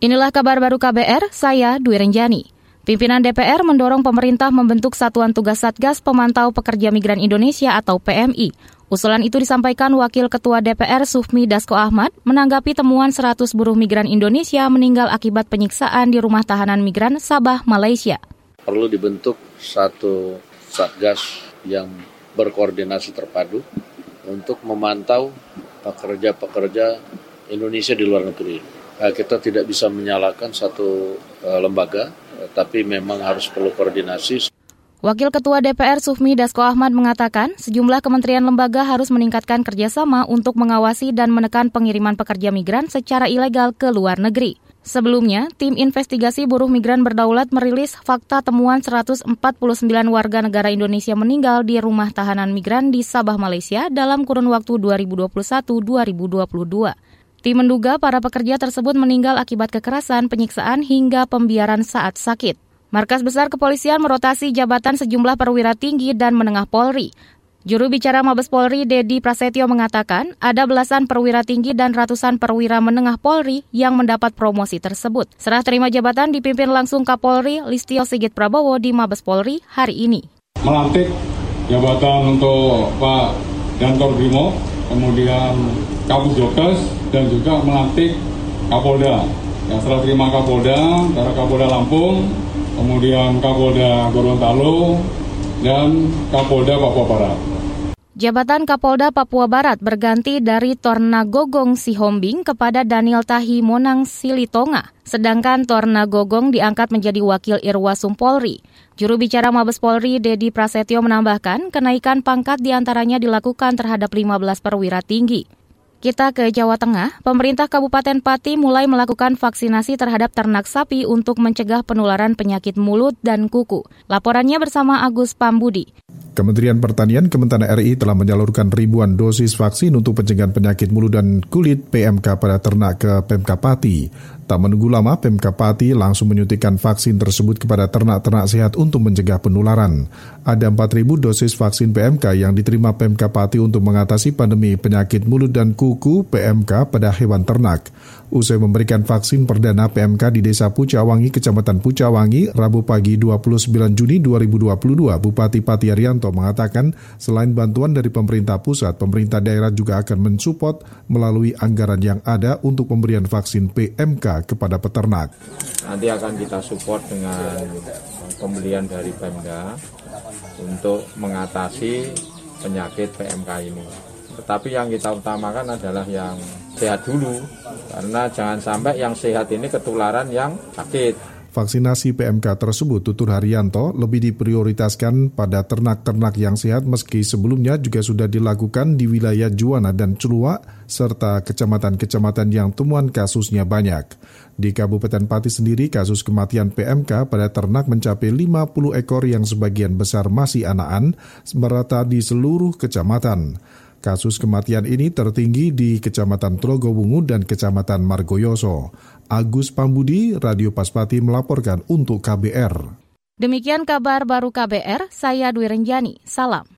Inilah kabar baru KBR, saya Dwi Renjani. Pimpinan DPR mendorong pemerintah membentuk Satuan Tugas Satgas Pemantau Pekerja Migran Indonesia atau PMI. Usulan itu disampaikan Wakil Ketua DPR Sufmi Dasko Ahmad menanggapi temuan 100 buruh migran Indonesia meninggal akibat penyiksaan di rumah tahanan migran Sabah, Malaysia. Perlu dibentuk satu Satgas yang berkoordinasi terpadu untuk memantau pekerja-pekerja Indonesia di luar negeri kita tidak bisa menyalahkan satu uh, lembaga, uh, tapi memang harus perlu koordinasi. Wakil Ketua DPR Sufmi Dasko Ahmad mengatakan sejumlah kementerian lembaga harus meningkatkan kerjasama untuk mengawasi dan menekan pengiriman pekerja migran secara ilegal ke luar negeri. Sebelumnya, tim investigasi buruh migran berdaulat merilis fakta temuan 149 warga negara Indonesia meninggal di rumah tahanan migran di Sabah, Malaysia dalam kurun waktu 2021-2022. Tim menduga para pekerja tersebut meninggal akibat kekerasan, penyiksaan, hingga pembiaran saat sakit. Markas Besar Kepolisian merotasi jabatan sejumlah perwira tinggi dan menengah Polri. Juru bicara Mabes Polri, Dedi Prasetyo mengatakan, ada belasan perwira tinggi dan ratusan perwira menengah Polri yang mendapat promosi tersebut. Serah terima jabatan dipimpin langsung Kapolri Listio Sigit Prabowo di Mabes Polri hari ini. Melantik jabatan untuk Pak Dantor Brimo, kemudian Kapus Jokes, dan juga melantik Kapolda. Ya, setelah terima Kapolda, dari Kapolda Lampung, kemudian Kapolda Gorontalo, dan Kapolda Papua Barat. Jabatan Kapolda Papua Barat berganti dari Torna Gogong Sihombing kepada Daniel Tahi Monang Silitonga, sedangkan Torna Gogong diangkat menjadi Wakil Irwasum Polri. Juru bicara Mabes Polri, Dedi Prasetyo menambahkan, kenaikan pangkat di antaranya dilakukan terhadap 15 perwira tinggi. Kita ke Jawa Tengah, pemerintah Kabupaten Pati mulai melakukan vaksinasi terhadap ternak sapi untuk mencegah penularan penyakit mulut dan kuku. Laporannya bersama Agus Pambudi. Kementerian Pertanian Kementerian RI telah menyalurkan ribuan dosis vaksin untuk pencegahan penyakit mulut dan kulit PMK pada ternak ke Pemka Pati. Tak menunggu lama, Pemka Pati langsung menyuntikkan vaksin tersebut kepada ternak-ternak sehat untuk mencegah penularan. Ada 4.000 dosis vaksin PMK yang diterima Pemka Pati untuk mengatasi pandemi penyakit mulut dan kuku PMK pada hewan ternak. Usai memberikan vaksin perdana PMK di Desa Pucawangi, Kecamatan Pucawangi, Rabu pagi 29 Juni 2022, Bupati Pati Arianto mengatakan selain bantuan dari pemerintah pusat, pemerintah daerah juga akan mensupport melalui anggaran yang ada untuk pemberian vaksin PMK kepada peternak. Nanti akan kita support dengan pembelian dari Pemda untuk mengatasi penyakit PMK ini. Tetapi yang kita utamakan adalah yang sehat dulu, karena jangan sampai yang sehat ini ketularan yang sakit. Vaksinasi PMK tersebut, Tutur Haryanto, lebih diprioritaskan pada ternak-ternak yang sehat meski sebelumnya juga sudah dilakukan di wilayah Juwana dan Celua serta kecamatan-kecamatan yang temuan kasusnya banyak. Di Kabupaten Pati sendiri, kasus kematian PMK pada ternak mencapai 50 ekor yang sebagian besar masih anakan, merata di seluruh kecamatan. Kasus kematian ini tertinggi di Kecamatan Trogowungu dan Kecamatan Margoyoso. Agus Pambudi, Radio Paspati melaporkan untuk KBR. Demikian kabar baru KBR, saya Dwi Renjani. Salam.